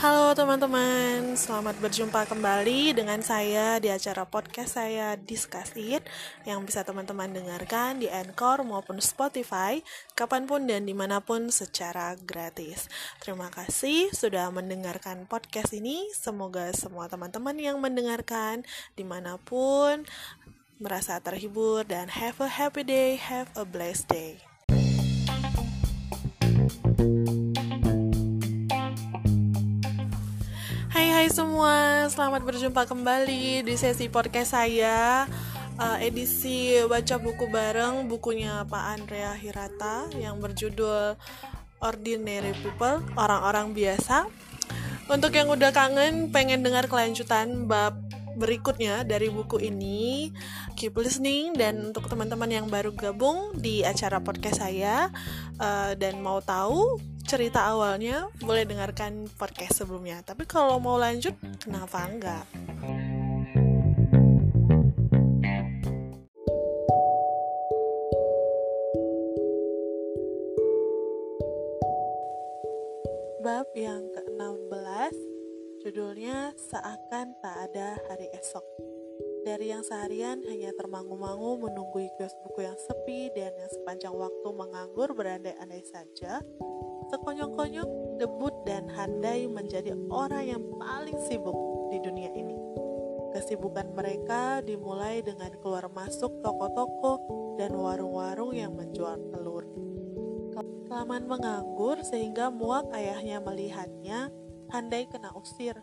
Halo teman-teman, selamat berjumpa kembali dengan saya di acara podcast saya Discuss It yang bisa teman-teman dengarkan di Anchor maupun Spotify kapan pun dan di mana pun secara gratis. Terima kasih sudah mendengarkan podcast ini, semoga semua teman-teman yang mendengarkan di mana pun merasa terhibur dan have a happy day, have a blessed day. Hai semua, selamat berjumpa kembali di sesi podcast saya uh, edisi baca buku bareng bukunya Pak Andrea Hirata yang berjudul Ordinary People, orang-orang biasa. Untuk yang udah kangen pengen dengar kelanjutan bab berikutnya dari buku ini. Keep listening dan untuk teman-teman yang baru gabung di acara podcast saya uh, dan mau tahu cerita awalnya boleh dengarkan podcast sebelumnya. Tapi kalau mau lanjut kenapa enggak Ada Hari Esok Dari yang seharian hanya termangu-mangu menunggu kios buku yang sepi dan yang sepanjang waktu menganggur berandai-andai saja Sekonyong-konyong, debut dan handai menjadi orang yang paling sibuk di dunia ini. Kesibukan mereka dimulai dengan keluar masuk toko-toko dan warung-warung yang menjual telur. Kelamaan menganggur sehingga muak ayahnya melihatnya, Handai kena usir.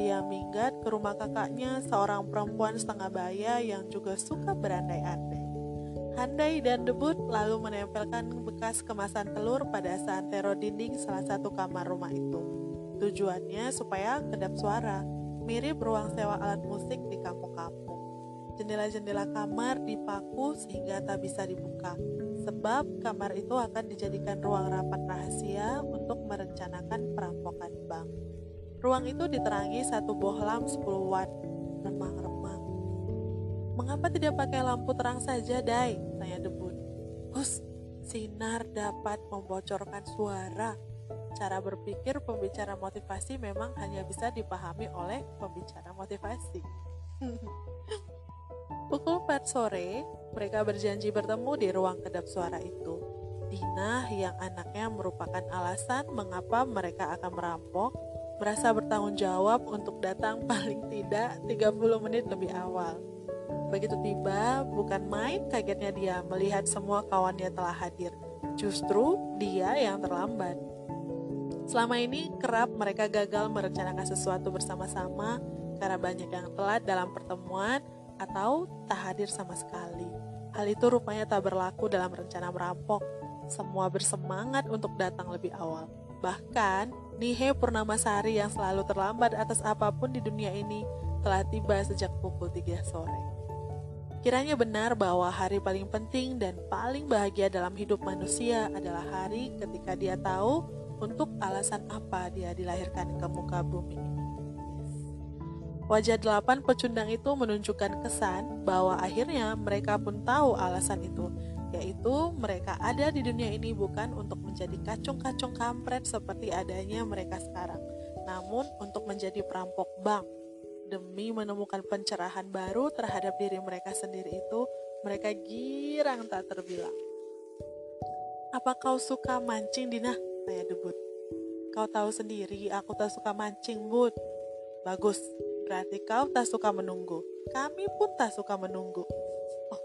Dia minggat ke rumah kakaknya, seorang perempuan setengah baya yang juga suka berandai-andai. Handai dan debut lalu menempelkan bekas kemasan telur pada santero dinding salah satu kamar rumah itu. Tujuannya supaya kedap suara, mirip ruang sewa alat musik di kampung-kampung. Jendela-jendela kamar dipaku sehingga tak bisa dibuka, sebab kamar itu akan dijadikan ruang rapat rahasia untuk merencanakan perampokan bank. Ruang itu diterangi satu bohlam 10 watt, remang-remang. Mengapa tidak pakai lampu terang saja, Dai? Tanya debut. Hus, sinar dapat membocorkan suara. Cara berpikir pembicara motivasi memang hanya bisa dipahami oleh pembicara motivasi. Pukul 4 sore, mereka berjanji bertemu di ruang kedap suara itu. Dina yang anaknya merupakan alasan mengapa mereka akan merampok, merasa bertanggung jawab untuk datang paling tidak 30 menit lebih awal. Begitu tiba, bukan main kagetnya dia melihat semua kawannya telah hadir. Justru dia yang terlambat. Selama ini kerap mereka gagal merencanakan sesuatu bersama-sama karena banyak yang telat dalam pertemuan atau tak hadir sama sekali. Hal itu rupanya tak berlaku dalam rencana merampok. Semua bersemangat untuk datang lebih awal. Bahkan, Nihe Purnamasari yang selalu terlambat atas apa pun di dunia ini telah tiba sejak pukul 3 sore. Kiranya benar bahwa hari paling penting dan paling bahagia dalam hidup manusia adalah hari ketika dia tahu untuk alasan apa dia dilahirkan ke muka bumi ini. Wajah delapan pecundang itu menunjukkan kesan bahwa akhirnya mereka pun tahu alasan itu, yaitu mereka ada di dunia ini bukan untuk menjadi kacung-kacung kampret seperti adanya mereka sekarang, namun untuk menjadi perampok bank demi menemukan pencerahan baru terhadap diri mereka sendiri itu, mereka girang tak terbilang. Apa kau suka mancing, Dina? Tanya debut. Kau tahu sendiri, aku tak suka mancing, Bud. Bagus, berarti kau tak suka menunggu. Kami pun tak suka menunggu. Oh.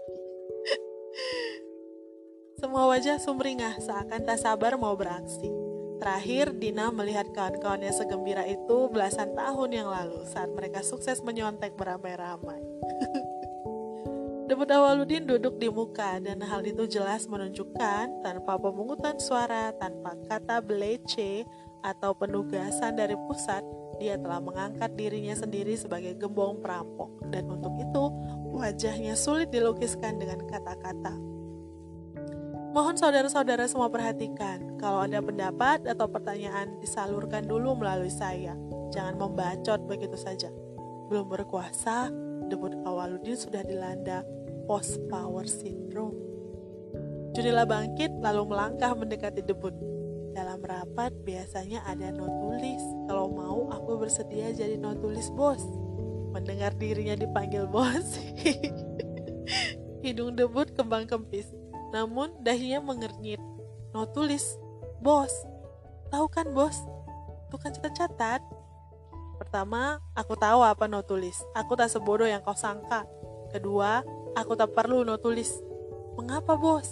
Semua wajah sumringah seakan tak sabar mau beraksi. Terakhir, Dina melihat kawan-kawannya segembira itu belasan tahun yang lalu saat mereka sukses menyontek beramai-ramai. Debut Awaludin duduk di muka dan hal itu jelas menunjukkan tanpa pemungutan suara, tanpa kata belece atau penugasan dari pusat, dia telah mengangkat dirinya sendiri sebagai gembong perampok dan untuk itu wajahnya sulit dilukiskan dengan kata-kata. Mohon saudara-saudara semua perhatikan, kalau ada pendapat atau pertanyaan disalurkan dulu melalui saya. Jangan membacot begitu saja. Belum berkuasa, debut Awaludin sudah dilanda post power syndrome. Junilah bangkit lalu melangkah mendekati debut. Dalam rapat biasanya ada notulis. Kalau mau aku bersedia jadi notulis bos. Mendengar dirinya dipanggil bos, hidung debut kembang kempis. Namun dahinya mengernyit. Notulis, bos. Tahu kan bos? Itu kan catat-catat. Pertama, aku tahu apa notulis. Aku tak sebodoh yang kau sangka. Kedua, aku tak perlu notulis. Mengapa bos?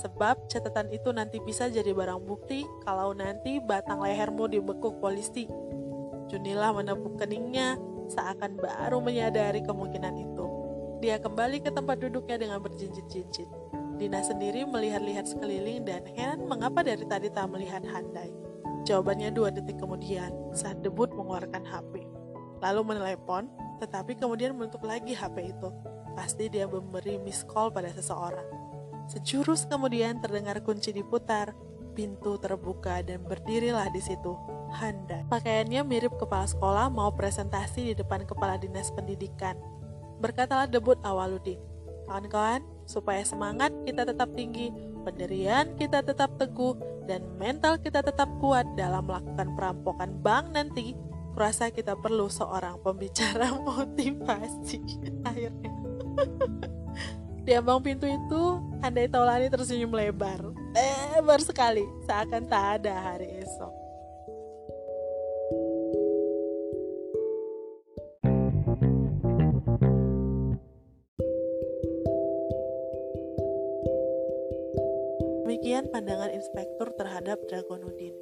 Sebab catatan itu nanti bisa jadi barang bukti kalau nanti batang lehermu dibekuk polisi. Junilah menepuk keningnya, seakan baru menyadari kemungkinan itu. Dia kembali ke tempat duduknya dengan berjinjit-jinjit. Dina sendiri melihat-lihat sekeliling dan heran mengapa dari tadi tak melihat Handai. Jawabannya dua detik kemudian saat debut mengeluarkan HP. Lalu menelepon, tetapi kemudian menutup lagi HP itu. Pasti dia memberi miss call pada seseorang. Sejurus kemudian terdengar kunci diputar, pintu terbuka dan berdirilah di situ Handa. Pakaiannya mirip kepala sekolah mau presentasi di depan kepala dinas pendidikan. Berkatalah debut Awaludin. Kawan-kawan, supaya semangat kita tetap tinggi, pendirian kita tetap teguh, dan mental kita tetap kuat dalam melakukan perampokan bank nanti, kurasa kita perlu seorang pembicara motivasi. Akhirnya. Di ambang pintu itu, Andai Taulani tersenyum lebar. Lebar sekali, seakan tak ada hari esok. Demikian pandangan inspektur terhadap Dragonudin.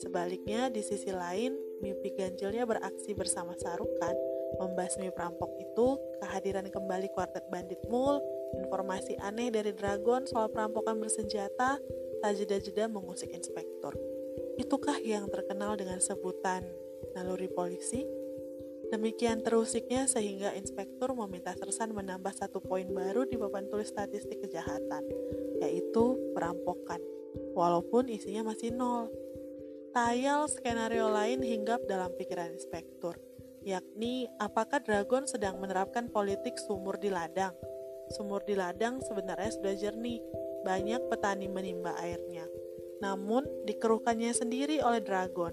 Sebaliknya, di sisi lain, mimpi ganjilnya beraksi bersama Sarukan, membasmi perampok itu, kehadiran kembali kuartet bandit Mul, Informasi aneh dari Dragon soal perampokan bersenjata tak jeda-jeda mengusik inspektur. Itukah yang terkenal dengan sebutan naluri polisi? Demikian terusiknya sehingga inspektur meminta Sersan menambah satu poin baru di papan tulis statistik kejahatan, yaitu perampokan, walaupun isinya masih nol. Tayal skenario lain hinggap dalam pikiran inspektur, yakni apakah Dragon sedang menerapkan politik sumur di ladang – Sumur di ladang sebenarnya sudah jernih, banyak petani menimba airnya. Namun, dikeruhkannya sendiri oleh dragon.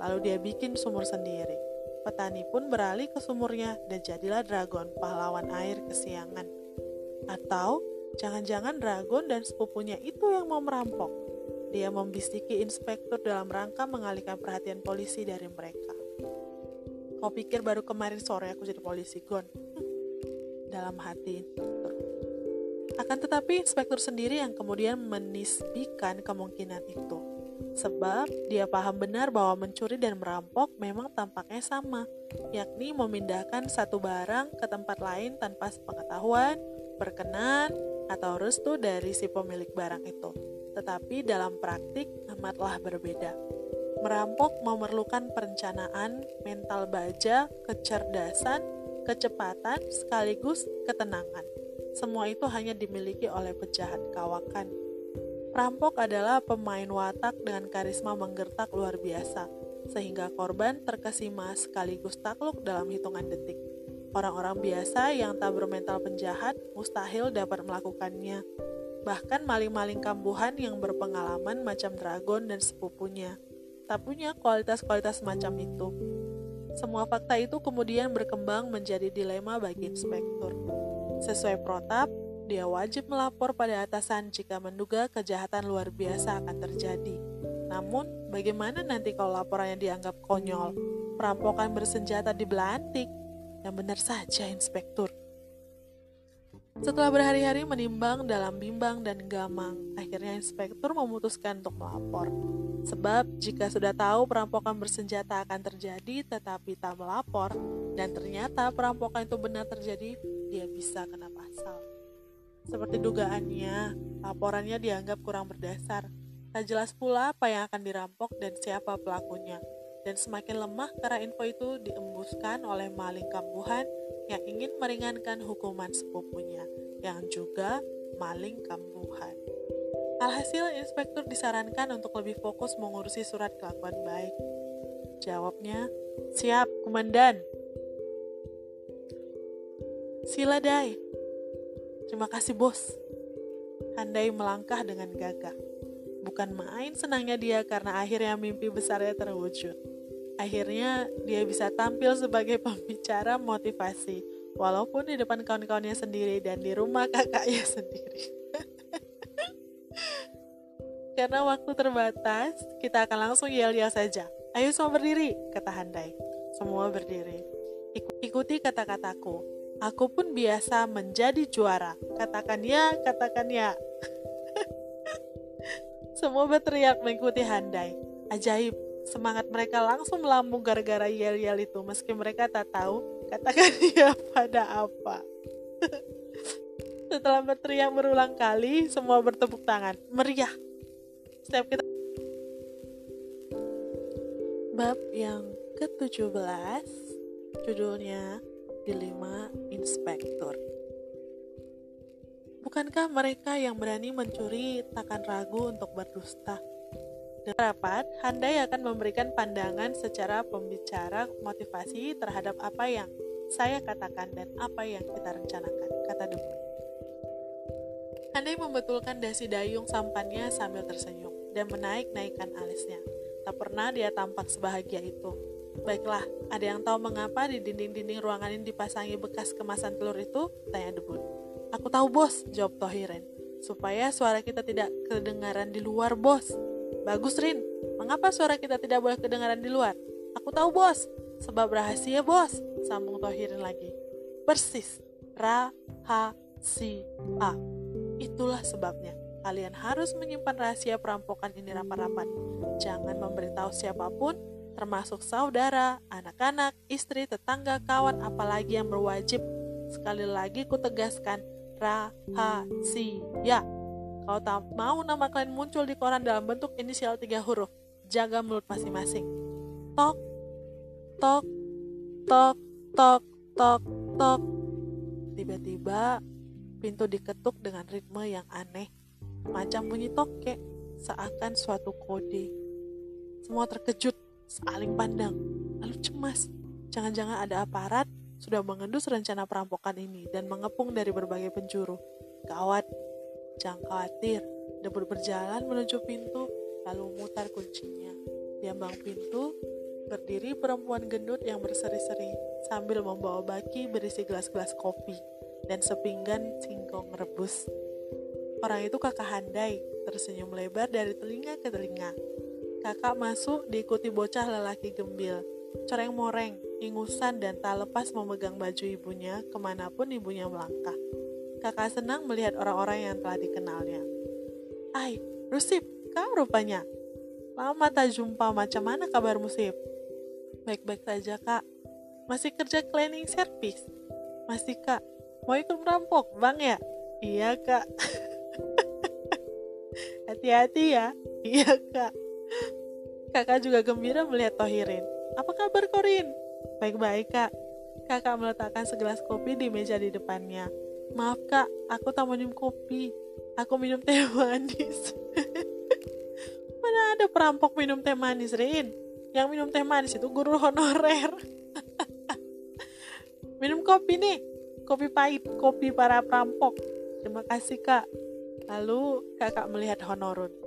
Lalu dia bikin sumur sendiri. Petani pun beralih ke sumurnya dan jadilah dragon, pahlawan air kesiangan. Atau, jangan-jangan dragon dan sepupunya itu yang mau merampok. Dia membisiki inspektur dalam rangka mengalihkan perhatian polisi dari mereka. Kau pikir baru kemarin sore aku jadi polisi, Gon? dalam hati akan tetapi inspektur sendiri yang kemudian menisbikan kemungkinan itu. Sebab dia paham benar bahwa mencuri dan merampok memang tampaknya sama, yakni memindahkan satu barang ke tempat lain tanpa sepengetahuan, perkenan, atau restu dari si pemilik barang itu. Tetapi dalam praktik amatlah berbeda. Merampok memerlukan perencanaan, mental baja, kecerdasan, kecepatan, sekaligus ketenangan. Semua itu hanya dimiliki oleh pejahat kawakan. Perampok adalah pemain watak dengan karisma menggertak luar biasa, sehingga korban terkesima sekaligus takluk dalam hitungan detik. Orang-orang biasa yang tak bermental penjahat mustahil dapat melakukannya. Bahkan maling-maling kambuhan yang berpengalaman macam Dragon dan sepupunya tak punya kualitas-kualitas semacam itu. Semua fakta itu kemudian berkembang menjadi dilema bagi inspektur. Sesuai protap, dia wajib melapor pada atasan jika menduga kejahatan luar biasa akan terjadi. Namun, bagaimana nanti kalau laporannya dianggap konyol? Perampokan bersenjata di Belantik? Yang benar saja, Inspektur. Setelah berhari-hari menimbang dalam bimbang dan gamang, akhirnya inspektur memutuskan untuk melapor. Sebab jika sudah tahu perampokan bersenjata akan terjadi tetapi tak melapor, dan ternyata perampokan itu benar terjadi, dia bisa kena pasal. Seperti dugaannya, laporannya dianggap kurang berdasar. Tak jelas pula apa yang akan dirampok dan siapa pelakunya. Dan semakin lemah karena info itu diembuskan oleh maling kambuhan yang ingin meringankan hukuman sepupunya, yang juga maling kambuhan. Alhasil, inspektur disarankan untuk lebih fokus mengurusi surat kelakuan baik. Jawabnya, siap, komandan. Sila Dai. Terima kasih bos. Handai melangkah dengan gagah. Bukan main senangnya dia karena akhirnya mimpi besarnya terwujud. Akhirnya dia bisa tampil sebagai pembicara motivasi, walaupun di depan kawan-kawannya sendiri dan di rumah kakaknya sendiri. Karena waktu terbatas, kita akan langsung yel-yel saja. Ayo semua berdiri, kata Handai. Semua berdiri. Ikuti kata-kataku. Aku pun biasa menjadi juara. Katakan ya, katakan ya. Semua berteriak mengikuti Handai. Ajaib, semangat mereka langsung melambung gara-gara yel-yel itu. Meski mereka tak tahu, katakan ya pada apa. Setelah berteriak berulang kali, semua bertepuk tangan. Meriah. Setiap kita Bab yang ke-17 judulnya Dilema Inspektur. Bukankah mereka yang berani mencuri takkan ragu untuk berdusta? Dengan rapat, Handai akan memberikan pandangan secara pembicara motivasi terhadap apa yang saya katakan dan apa yang kita rencanakan, kata Debut. Handai membetulkan dasi dayung sampannya sambil tersenyum dan menaik-naikkan alisnya. Tak pernah dia tampak sebahagia itu. Baiklah, ada yang tahu mengapa di dinding-dinding ruangan ini dipasangi bekas kemasan telur itu? Tanya Debun. Aku tahu bos, jawab Tohiren. Supaya suara kita tidak kedengaran di luar bos. Bagus Rin, mengapa suara kita tidak boleh kedengaran di luar? Aku tahu bos, sebab rahasia bos, sambung Tohiren lagi. Persis, rahasia. Itulah sebabnya. Kalian harus menyimpan rahasia perampokan ini rapat-rapat. Jangan memberitahu siapa pun, termasuk saudara, anak-anak, istri, tetangga, kawan, apalagi yang berwajib. Sekali lagi ku tegaskan, rahasia. Kalau tak mau nama kalian muncul di koran dalam bentuk inisial tiga huruf, jaga mulut masing-masing. Tok, tok, tok, tok, tok, tok. Tiba-tiba pintu diketuk dengan ritme yang aneh macam bunyi tokek, seakan suatu kode. Semua terkejut, saling pandang, lalu cemas. Jangan-jangan ada aparat sudah mengendus rencana perampokan ini dan mengepung dari berbagai penjuru. Gawat, jangan khawatir. Debut berjalan menuju pintu, lalu mutar kuncinya. Di ambang pintu, berdiri perempuan gendut yang berseri-seri sambil membawa baki berisi gelas-gelas kopi dan sepinggan singkong rebus. Orang itu kakak Handai, tersenyum lebar dari telinga ke telinga. Kakak masuk diikuti bocah lelaki gembil, coreng moreng, ingusan dan tak lepas memegang baju ibunya ke mana pun ibunya melangkah. Kakak senang melihat orang-orang yang telah dikenalnya. Ai, Rusip, kau rupanya. Lama tak jumpa, macam mana kabar Musip? Baik-baik saja, Kak. Masih kerja cleaning service? Masih, Kak. Mau ikut merampok, Bang ya? Iya, Kak. Hati-hati ya. Iya, Kak. Kakak juga gembira melihat Tohirin. Apa kabar Korin? Baik-baik, Kak. Kakak meletakkan segelas kopi di meja di depannya. Maaf, Kak. Aku tak minum kopi. Aku minum teh manis. Mana ada perampok minum teh manis, Rin? Yang minum teh manis itu guru honorer. minum kopi nih. Kopi pahit, kopi para perampok. Terima kasih, Kak. Lalu kakak melihat Honorun.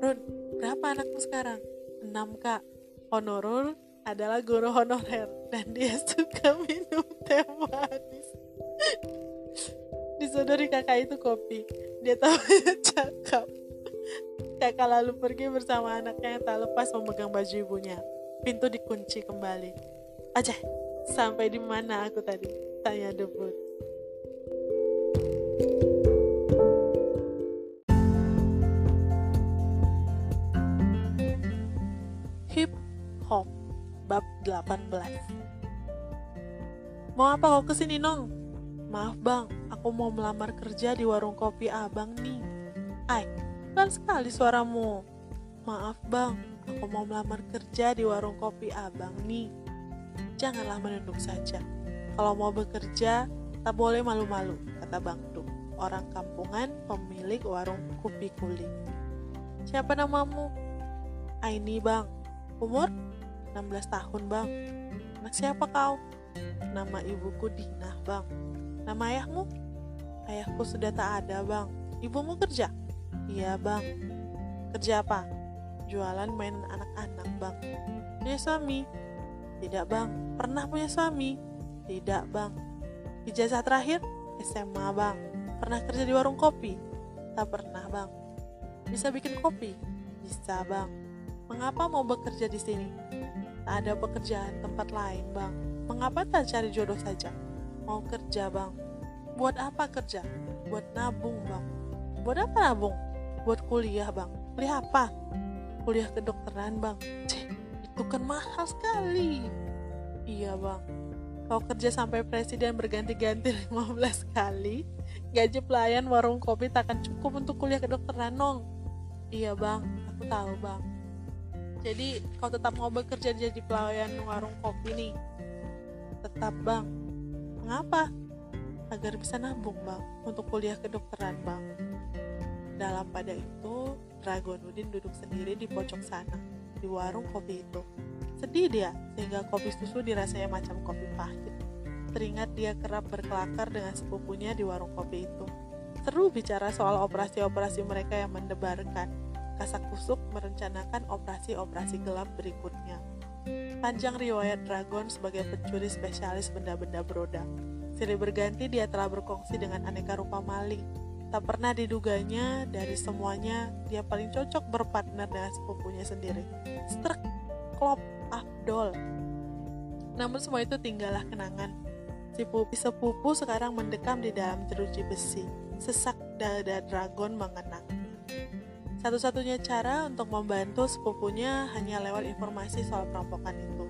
Run, berapa anakmu sekarang? Enam kak. Honorun adalah guru honorer dan dia suka minum teh manis. Disodori kakak itu kopi. Dia tahu cakap. Kakak lalu pergi bersama anaknya yang tak lepas memegang baju ibunya. Pintu dikunci kembali. Aja, sampai di mana aku tadi? Tanya debut. 2018. Mau apa kau ke sini, Nong? Maaf, Bang. Aku mau melamar kerja di warung kopi abang nih. Ai, pelan sekali suaramu. Maaf, Bang. Aku mau melamar kerja di warung kopi abang nih. Janganlah menunduk saja. Kalau mau bekerja, tak boleh malu-malu, kata Bang Duk, orang kampungan pemilik warung kopi kuling. Siapa namamu? Aini, Bang. Umur 16 tahun bang Anak siapa kau? Nama ibuku Dina bang Nama ayahmu? Ayahku sudah tak ada bang Ibumu kerja? Iya bang Kerja apa? Jualan mainan anak-anak, bang. Punya suami? Tidak, bang. Pernah punya suami? Tidak, bang. Ijazah terakhir? SMA, bang. Pernah kerja di warung kopi? Tak pernah, bang. Bisa bikin kopi? Bisa, bang. Mengapa mau bekerja di sini? Ada pekerjaan tempat lain, bang. Mengapa tak cari jodoh saja? Mau kerja, bang. Buat apa kerja? Buat nabung, bang. Buat apa nabung? Buat kuliah, bang. Kuliah apa? Kuliah kedokteran, bang. Cih, itu kan mahal sekali. Iya, bang Kau kerja sampai presiden berganti-ganti 15 kali, gaji pelayan warung kopi tak akan cukup untuk kuliah kedokteran, Nong. Iya bang, aku tahu bang. Jadi kau tetap mau bekerja jadi pelayan warung kopi nih? Tetap bang. Mengapa? Agar bisa nabung bang, untuk kuliah kedokteran bang. Dalam pada itu, Dragonudin duduk sendiri di pojok sana, di warung kopi itu. Sedih dia, sehingga kopi susu dirasanya macam kopi pahit. Teringat dia kerap berkelakar dengan sepupunya di warung kopi itu. Seru bicara soal operasi-operasi mereka yang mendebarkan. Kasak kusuk merencanakan operasi-operasi gelap berikutnya. Panjang riwayat Dragon sebagai pencuri spesialis benda-benda beroda. Silih berganti dia telah berkongsi dengan aneka rupa maling. Tak pernah diduganya dari semuanya dia paling cocok berpartner dengan sepupunya sendiri. Strek, klop, afdol. Namun semua itu tinggallah kenangan. Si pupi sepupu sekarang mendekam di dalam jeruji besi. Sesak dada dragon mengenang. Satu-satunya cara untuk membantu sepupunya hanya lewat informasi soal perampokan itu.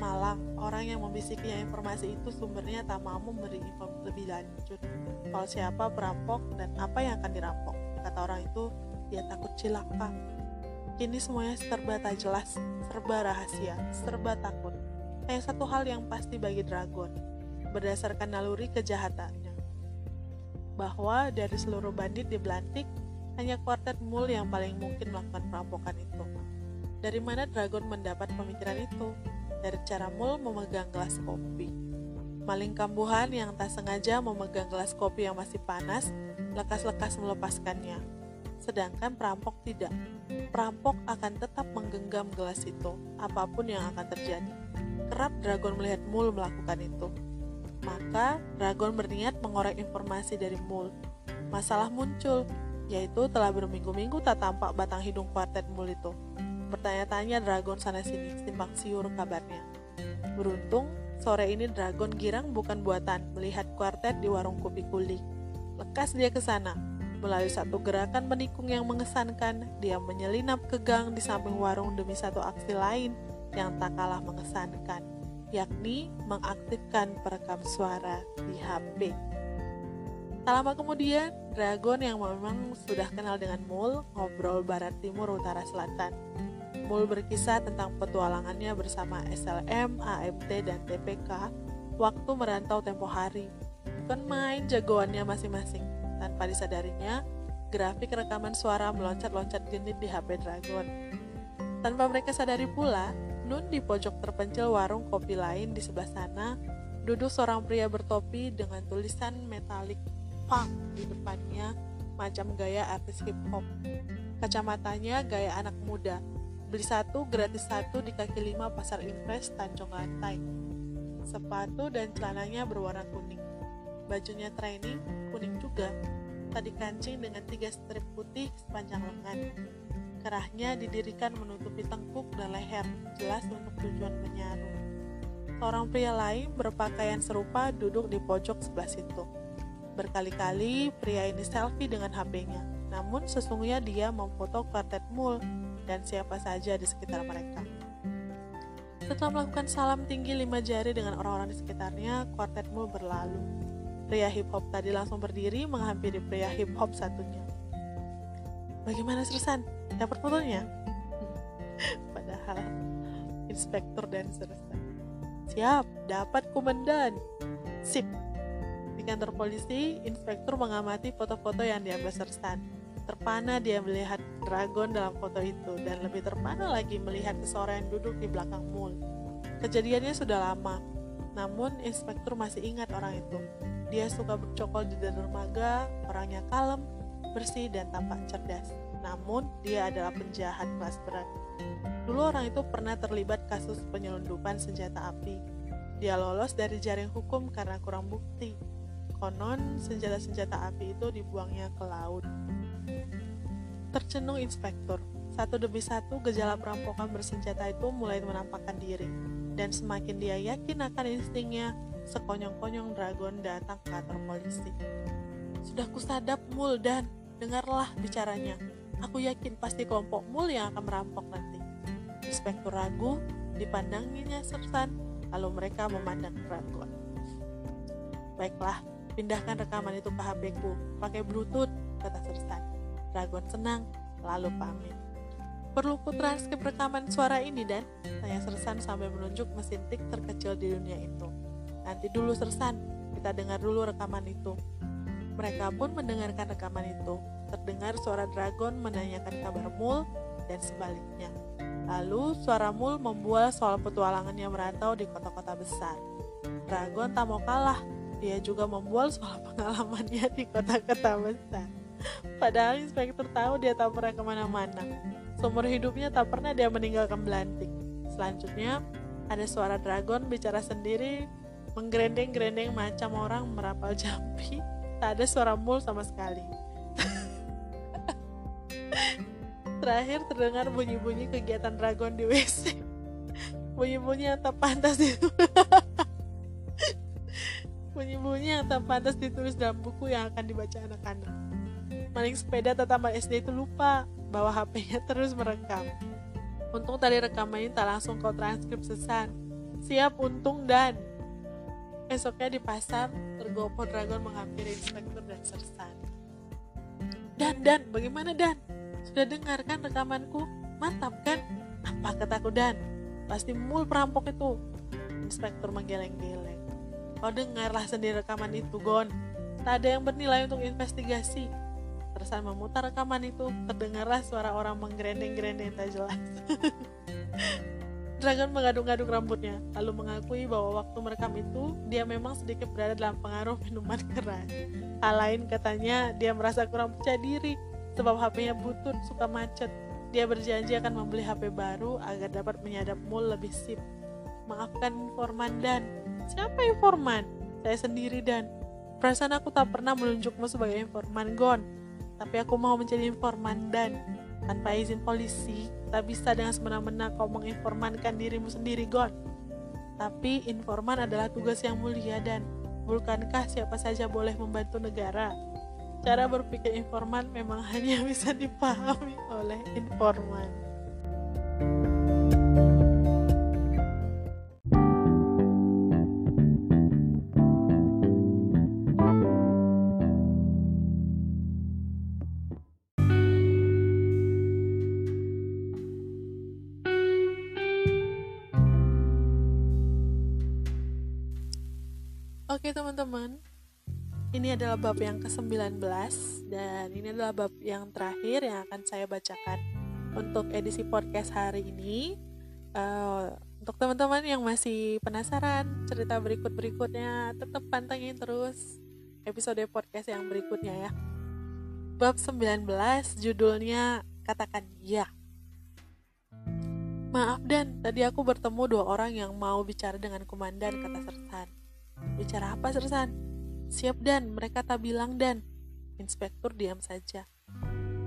Malang, orang yang membisikinya informasi itu sumbernya tak mau memberi informasi lebih lanjut soal siapa perampok dan apa yang akan dirampok. Kata orang itu, dia takut cilaka. Kini semuanya serba tak jelas, serba rahasia, serba takut. Hanya satu hal yang pasti bagi Dragon, berdasarkan naluri kejahatannya. Bahwa dari seluruh bandit di Belantik, hanya kuartet Mul yang paling mungkin melakukan perampokan itu. Dari mana Dragon mendapat pemikiran itu? Dari cara Mul memegang gelas kopi. Maling kambuhan yang tak sengaja memegang gelas kopi yang masih panas, lekas-lekas melepaskannya sedangkan perampok tidak. Perampok akan tetap menggenggam gelas itu, apa pun yang akan terjadi. Kerap Dragon melihat Mul melakukan itu. Maka, Dragon berniat mengorek informasi dari Mul. Masalah muncul, yaitu telah berminggu-minggu tak tampak batang hidung kuartet Mul itu. Bertanya-tanya Dragon sana-sini, simpang siur kabarnya. Beruntung, sore ini Dragon girang bukan buatan melihat kuartet di warung kopi kuli. Lekas dia ke sana, Melalui satu gerakan menikung yang mengesankan, dia menyelinap ke gang di samping warung demi satu aksi lain yang tak kalah mengesankan, yakni mengaktifkan perekam suara di HP. Tak lama kemudian, Dragon yang memang sudah kenal dengan Mul ngobrol barat timur utara selatan. Mul berkisah tentang petualangannya bersama SLM, AMT, dan TPK waktu merantau tempo hari. Bukan main jagoannya masing-masing tanpa disadarinya, grafik rekaman suara meloncat-loncat genit di HP Dragon. Tanpa mereka sadari pula, Nun di pojok terpencil warung kopi lain di sebelah sana, duduk seorang pria bertopi dengan tulisan metalik punk di depannya, macam gaya artis hip hop. Kacamatanya gaya anak muda, beli satu gratis satu di kaki lima pasar impres Tanjung Lantai. Sepatu dan celananya berwarna kuning. Bajunya training kuning juga, tadi kancing dengan tiga strip putih sepanjang lengan. Kerahnya didirikan menutupi tengkuk dan leher, jelas untuk tujuan menyaru. Seorang pria lain berpakaian serupa duduk di pojok sebelah situ. Berkali-kali pria ini selfie dengan HP-nya, namun sesungguhnya dia memfoto kuartet mul dan siapa saja di sekitar mereka. Setelah melakukan salam tinggi lima jari dengan orang-orang di sekitarnya, kuartet mul berlalu. Pria hip hop tadi langsung berdiri menghampiri pria hip hop satunya. Bagaimana Sersan? Dapat fotonya? Padahal inspektur dan Sersan. Siap, dapat komandan. Sip. Kantor polisi, inspektur mengamati foto-foto yang diambil Sersan. Terpana dia melihat dragon dalam foto itu dan lebih terpana lagi melihat seseorang yang duduk di belakang mul. Kejadiannya sudah lama, namun inspektur masih ingat orang itu. Dia suka bercokol di dermaga, orangnya kalem, bersih, dan tampak cerdas. namun dia adalah penjahat kelas berat. Dulu orang itu pernah terlibat kasus penyelundupan senjata api. Dia lolos dari jaring hukum karena kurang bukti. Konon, senjata-senjata api itu dibuangnya ke laut. Tercenung inspektur. Satu demi satu, gejala perampokan bersenjata itu mulai menampakkan diri. Dan semakin dia yakin akan instingnya, sekonyong-konyong dragon datang ke kantor polisi. Sudah kusadap mul dan dengarlah bicaranya. Aku yakin pasti kelompok mul yang akan merampok nanti. Inspektur ragu, dipandanginya sersan, lalu mereka memandang dragon. Baiklah, pindahkan rekaman itu ke HP-ku, pakai bluetooth, kata sersan. Dragon senang, lalu pamit. Perlu ku transkrip rekaman suara ini dan tanya Sersan sambil menunjuk mesin tik terkecil di dunia itu. Nanti dulu Sersan, kita dengar dulu rekaman itu. Mereka pun mendengarkan rekaman itu. Terdengar suara Dragon menanyakan kabar Mul dan sebaliknya. Lalu suara Mul membual soal petualangannya merantau di kota-kota besar. Dragon tak mau kalah, dia juga membual soal pengalamannya di kota-kota besar. Padahal inspektur tahu dia tak pernah ke mana-mana. Seumur hidupnya tak pernah dia meninggalkan Belantik. Selanjutnya, ada suara dragon bicara sendiri, menggerendeng-gerendeng macam orang merapal jampi. Tak ada suara mul sama sekali. Terakhir terdengar bunyi-bunyi kegiatan dragon di WC. Bunyi-bunyi yang tak pantas itu. Bunyi-bunyi yang tak pantas ditulis dalam buku yang akan dibaca anak-anak. Maling sepeda tetangga SD itu lupa bahwa HP-nya terus merekam. Untung tadi rekaman ini tak langsung kau transkrip sesan. Siap untung dan esoknya di pasar tergopoh dragon menghampiri inspektur dan sersan. Dan dan bagaimana dan? Sudah dengarkan rekamanku? Mantap kan? Apa kataku dan? Pasti mul perampok itu. Inspektur menggeleng-geleng. Kau dengarlah sendiri rekaman itu, Gon. Tak ada yang bernilai untuk investigasi Tersan memutar rekaman itu, terdengarlah suara orang menggerendeng-gerendeng tak jelas. Dragon mengaduk-aduk rambutnya, lalu mengakui bahwa waktu merekam itu, dia memang sedikit berada dalam pengaruh minuman keras. Hal lain katanya, dia merasa kurang percaya diri, sebab HP-nya butut, suka macet. Dia berjanji akan membeli HP baru agar dapat menyadap mul lebih sip. Maafkan informan dan, siapa informan? Saya sendiri dan, perasaan aku tak pernah menunjukmu sebagai informan Gon tapi aku mau menjadi informan dan tanpa izin polisi, tak bisa dengan semena-mena kau menginformankan dirimu sendiri, God. Tapi informan adalah tugas yang mulia dan bukankah siapa saja boleh membantu negara? Cara berpikir informan memang hanya bisa dipahami oleh informan. Teman-teman, ini adalah bab yang ke-19 dan ini adalah bab yang terakhir yang akan saya bacakan untuk edisi podcast hari ini. Uh, untuk teman-teman yang masih penasaran cerita berikut-berikutnya, tetap pantengin terus episode podcast yang berikutnya ya. Bab 19 judulnya Katakan Ya. Maaf Dan, tadi aku bertemu dua orang yang mau bicara dengan komandan kata Sersan. Bicara apa, Sersan? Siap, Dan. Mereka tak bilang, Dan. Inspektur diam saja.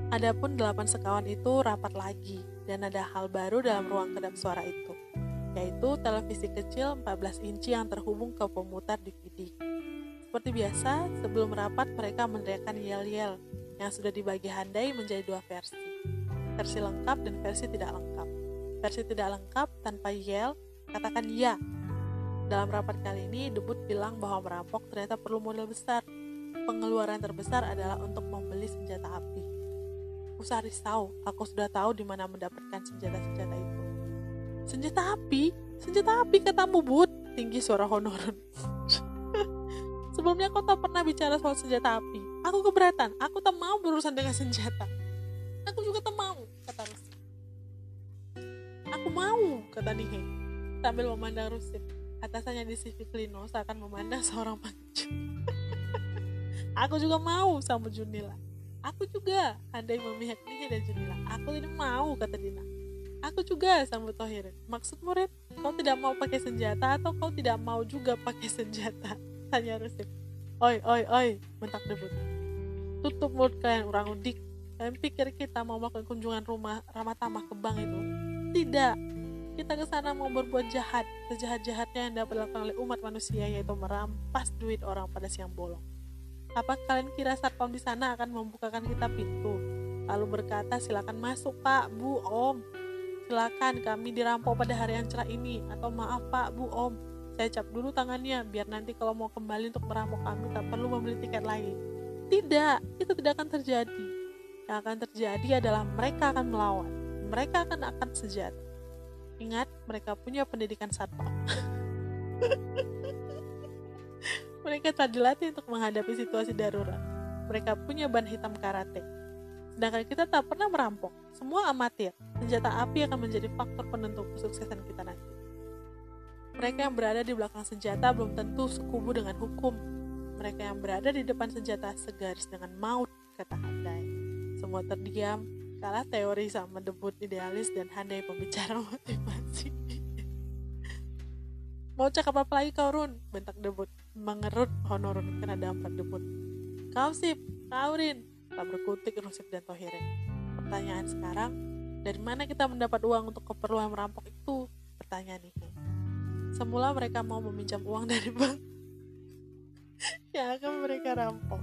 Adapun delapan sekawan itu rapat lagi, dan ada hal baru dalam ruang kedap suara itu, yaitu televisi kecil 14 inci yang terhubung ke pemutar DVD. Seperti biasa, sebelum rapat mereka meneriakkan yel-yel yang sudah dibagi handai menjadi dua versi. Versi lengkap dan versi tidak lengkap. Versi tidak lengkap tanpa yel, katakan ya dalam rapat kali ini, debut bilang bahwa merampok ternyata perlu modal besar. Pengeluaran terbesar adalah untuk membeli senjata api. Usah risau, aku sudah tahu di mana mendapatkan senjata-senjata itu. Senjata api? Senjata api katamu, Bud? Tinggi suara honorer. Sebelumnya kau tak pernah bicara soal senjata api. Aku keberatan, aku tak mau berurusan dengan senjata. Aku juga tak mau, kata Rusif. Aku mau, kata Nihei, sambil memandang Rusif. Atasannya di CV Lino seakan memandang seorang pengecut. Aku juga mau sama Junila. Aku juga, Handai memihak Nihe dan Junila. Aku tidak mau, kata Dina. Aku juga, sambut Tohir. Maksud murid, kau tidak mau pakai senjata atau kau tidak mau juga pakai senjata? Tanya Rusif. Oi, oi, oi, bentak debut. Tutup mulut kalian orang udik. Kalian pikir kita mau melakukan kunjungan rumah Ramatama ke bank itu? Tidak. Kita ke sana mau berbuat jahat, sejahat-jahatnya yang dapat dilakukan oleh umat manusia yaitu merampas duit orang pada siang bolong. Apa kalian kira satpam di sana akan membukakan kita pintu? Lalu berkata, silakan masuk pak, bu, om. Silakan kami dirampok pada hari yang cerah ini. Atau maaf pak, bu, om. Saya cap dulu tangannya, biar nanti kalau mau kembali untuk merampok kami tak perlu membeli tiket lain. Tidak, itu tidak akan terjadi. Yang akan terjadi adalah mereka akan melawan. Mereka akan akan sejati. Ingat, mereka punya pendidikan satpam. mereka telah dilatih untuk menghadapi situasi darurat. Mereka punya ban hitam karate. Sedangkan kita tak pernah merampok. Semua amatir. Senjata api akan menjadi faktor penentu kesuksesan kita nanti. Mereka yang berada di belakang senjata belum tentu sekubu dengan hukum mereka yang berada di depan senjata segaris dengan maut, kata Handai. Semua terdiam, kalah teori sama debut idealis dan Handai pembicara motivasi. Mau cakap apa lagi kau Run? Bentak debut. Mengerut Honorun kena damprat debut. Kau sip, kau Rin. Tak berkutik Rusif dan Tohirin. Pertanyaan sekarang, dari mana kita mendapat uang untuk keperluan merampok itu? Pertanyaan ini. Semula mereka mau meminjam uang dari bank yang akan mereka rampok.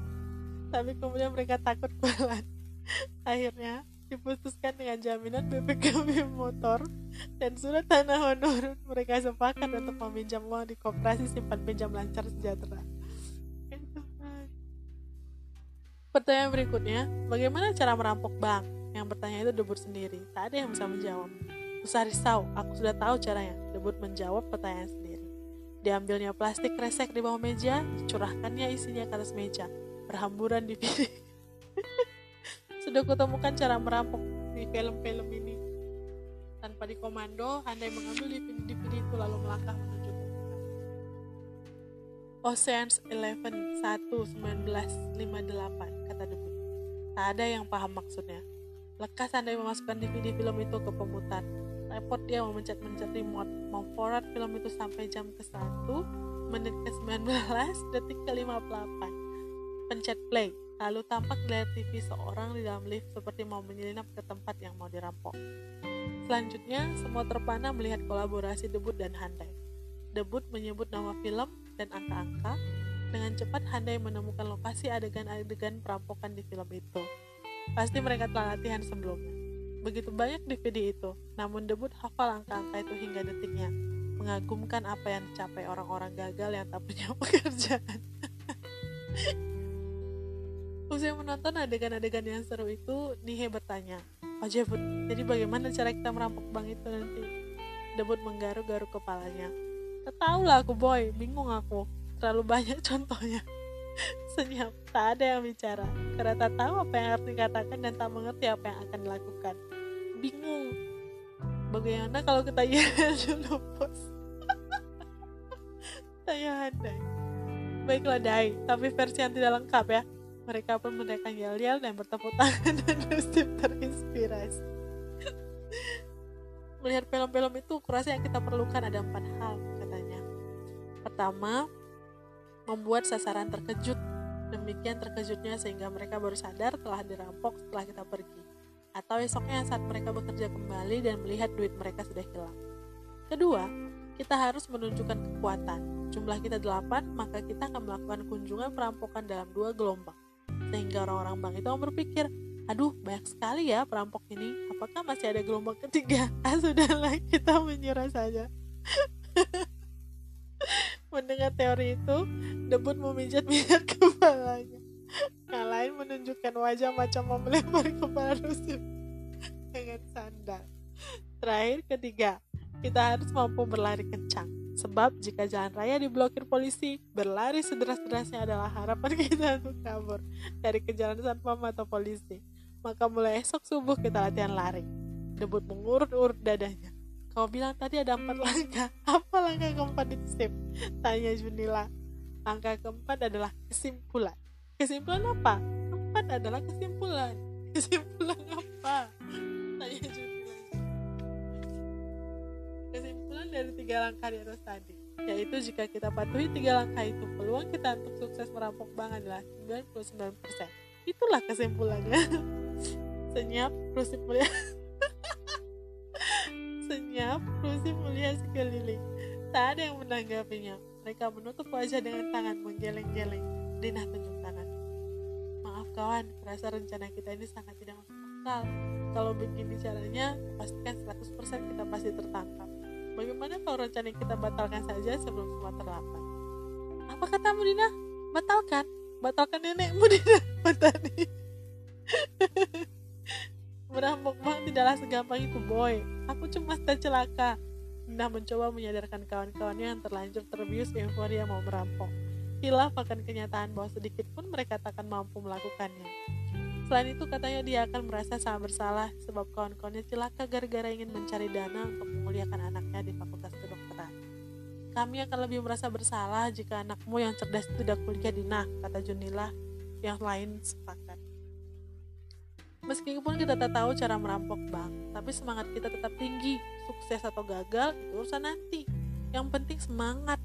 Tapi kemudian mereka takut kualat. Akhirnya diputuskan dengan jaminan BPKB motor dan surat tanah honor mereka sepakat untuk meminjam uang di koperasi simpan pinjam lancar sejahtera. Pertanyaan berikutnya, bagaimana cara merampok bank? Yang bertanya itu debut sendiri, tak ada yang bisa menjawab. Usah risau, aku sudah tahu caranya. Debut menjawab pertanyaan sendiri. Diambilnya plastik resek di bawah meja, dicurahkannya isinya ke atas meja, berhamburan di piring. Sudah kutemukan cara merampok di film-film ini. Tanpa dikomando, Handai mengambil DVD itu lalu melangkah menuju ke Oceans 11 1 1958 kata debut. Tak ada yang paham maksudnya. Lekas Handai memasukkan DVD film itu ke pemutar repot dia memencet-mencet remote mau forward film itu sampai jam ke 1 menit ke 19 detik ke 58 pencet play lalu tampak di layar TV seorang di dalam lift seperti mau menyelinap ke tempat yang mau dirampok selanjutnya semua terpana melihat kolaborasi debut dan Handai debut menyebut nama film dan angka-angka dengan cepat Handai menemukan lokasi adegan-adegan perampokan di film itu pasti mereka telah latihan sebelumnya Begitu banyak DVD itu, namun debut hafal angka-angka itu hingga detiknya. Mengagumkan apa yang dicapai orang-orang gagal yang tak punya pekerjaan. Usai menonton adegan-adegan yang seru itu, Nihe bertanya, Pak Jebut, jadi bagaimana cara kita merampok bank itu nanti? Debut menggaruk-garuk kepalanya. Tahu lah aku boy, bingung aku. Terlalu banyak contohnya. Senyap, tak ada yang bicara. Karena tak tahu apa yang harus dikatakan dan tak mengerti apa yang akan dilakukan bingung bagaimana kalau kita iya dulu bos saya Handai baiklah Dai tapi versi yang tidak lengkap ya mereka pun meneriakkan yel-yel dan bertepuk tangan dan Rusif terinspirasi melihat film-film itu kurasa yang kita perlukan ada empat hal katanya pertama membuat sasaran terkejut demikian terkejutnya sehingga mereka baru sadar telah dirampok setelah kita pergi atau esoknya saat mereka bekerja kembali dan melihat duit mereka sudah hilang. Kedua, kita harus menunjukkan kekuatan. Jumlah kita delapan, maka kita akan melakukan kunjungan perampokan dalam dua gelombang. Sehingga orang-orang bank itu berpikir, aduh banyak sekali ya perampok ini, apakah masih ada gelombang ketiga? Ah sudahlah, kita menyerah saja. Mendengar teori itu, debut memijat-mijat kepalanya. Yang lain menunjukkan wajah macam mau melempar kepala Rusif dengan sandal. Terakhir ketiga, kita harus mampu berlari kencang. Sebab jika jalan raya diblokir polisi, berlari sederas-derasnya adalah harapan kita untuk kabur dari kejaran satpam atau polisi. Maka mulai esok subuh kita latihan lari. Debut mengurut-urut dadanya. Kau bilang tadi ada empat langkah. Apa langkah keempat itu, Sip? Tanya Junila. Langkah keempat adalah kesimpulan. Kesimpulan apa? keempat adalah kesimpulan kesimpulan apa tanya Juni dari tiga langkah di atas tadi yaitu jika kita patuhi tiga langkah itu peluang kita untuk sukses merampok bank adalah 99% itulah kesimpulannya. Senyap rusip mulia. Senyap rusip mulia sekeliling tak ada yang menanggapinya. Mereka menutup wajah dengan tangan menggeleng-geleng. Dina tunjuk tangan. Maaf kawan rasa rencana kita ini sangat tidak masuk akal. Kalau begini caranya pastikan 100% kita pasti tertangkap Bagaimana kalau rencana kita batalkan saja sebelum semua terlambat? Apa katamu Dina? Batalkan? Batalkan nenekmu Dina? Matani. Merampok bank tidaklah segampang itu boy. Aku cuma celaka. Dina mencoba menyadarkan kawan-kawannya yang terlanjur terbius euforia mau merampok. Hilaf akan kenyataan bahwa sedikit pun mereka takkan mampu melakukannya. Selain itu katanya dia akan merasa sangat bersalah sebab kawan-kawannya celaka gara-gara ingin mencari dana untuk memuliakan anaknya di fakultas kedokteran. Kami akan lebih merasa bersalah jika anakmu yang cerdas tidak kuliah di nah, kata Junila yang lain sepakat. Meskipun kita tak tahu cara merampok bank, tapi semangat kita tetap tinggi. Sukses atau gagal itu urusan nanti. Yang penting semangat.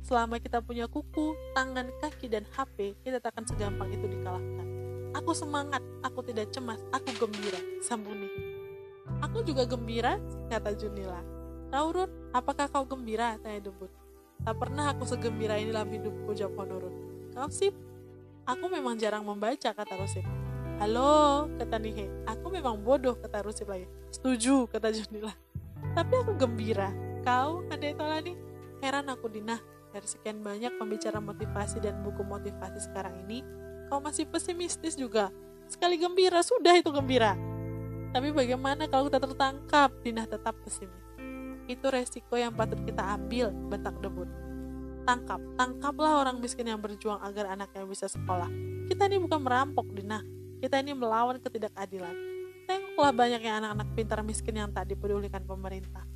Selama kita punya kuku, tangan, kaki, dan HP, kita tak akan segampang itu dikalahkan. Aku semangat, aku tidak cemas, aku gembira, sambung Aku juga gembira, kata Junila. Kau Run, apakah kau gembira? Tanya Debut. Tak pernah aku segembira ini dalam hidupku, jawab Honorun. Kau sip? Aku memang jarang membaca, kata Rusip. Halo, kata Nihe. Aku memang bodoh, kata Rusip lagi. Setuju, kata Junila. Tapi aku gembira. Kau, ada itu lagi? Heran aku, Dina. Dari sekian banyak pembicara motivasi dan buku motivasi sekarang ini, kau masih pesimistis juga. Sekali gembira, sudah itu gembira. Tapi bagaimana kalau kita tertangkap? Dina tetap pesimis. Itu resiko yang patut kita ambil, bentak debut. Tangkap, tangkaplah orang miskin yang berjuang agar anaknya bisa sekolah. Kita ini bukan merampok, Dina. Kita ini melawan ketidakadilan. Tengoklah banyaknya anak-anak pintar miskin yang tak dipedulikan pemerintah.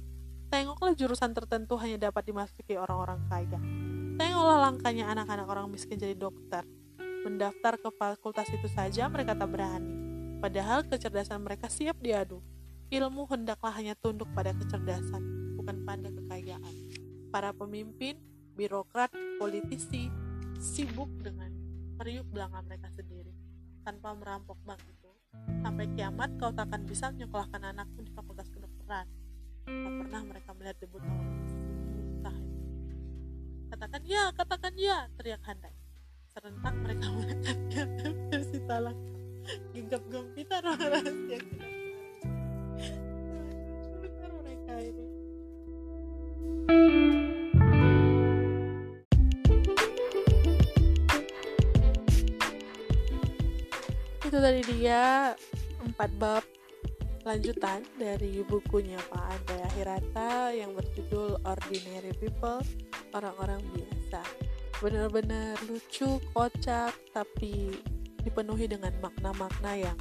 Tengoklah jurusan tertentu hanya dapat dimasuki orang-orang kaya. Tengoklah langkahnya anak-anak orang miskin jadi dokter, Mendaftar ke fakultas itu saja mereka tak berani. Padahal kecerdasan mereka siap diadu. Ilmu hendaklah hanya tunduk pada kecerdasan, bukan pada kekayaan. Para pemimpin, birokrat, politisi sibuk dengan meriuk belakang mereka sendiri tanpa merampok bank itu. Sampai kiamat kau tak akan bisa menyekolahkan anakmu di fakultas kedokteran. Tak pernah mereka melihat debut awal Katakan ya, katakan ya, teriak Handai serentak mereka mengangkatnya versi talang genggam gempitan rahasia kita mereka itu tadi dia empat bab lanjutan dari bukunya Pak Andrea Hirata yang berjudul Ordinary People, orang-orang biasa benar-benar lucu, kocak, tapi dipenuhi dengan makna-makna yang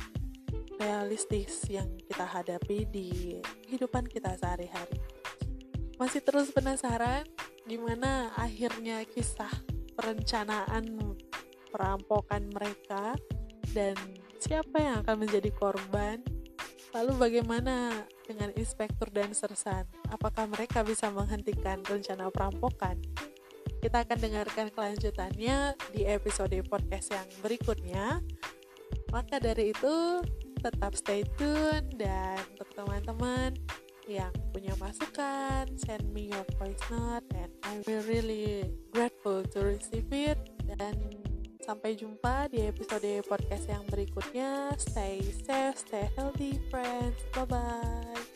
realistis yang kita hadapi di kehidupan kita sehari-hari. Masih terus penasaran gimana akhirnya kisah perencanaan perampokan mereka dan siapa yang akan menjadi korban? Lalu bagaimana dengan inspektur dan sersan? Apakah mereka bisa menghentikan rencana perampokan? Kita akan dengarkan kelanjutannya di episode podcast yang berikutnya. Maka dari itu, tetap stay tune dan untuk teman-teman yang punya masukan, send me your voice note and I will really grateful to receive it. Dan sampai jumpa di episode podcast yang berikutnya. Stay safe, stay healthy, friends. Bye bye.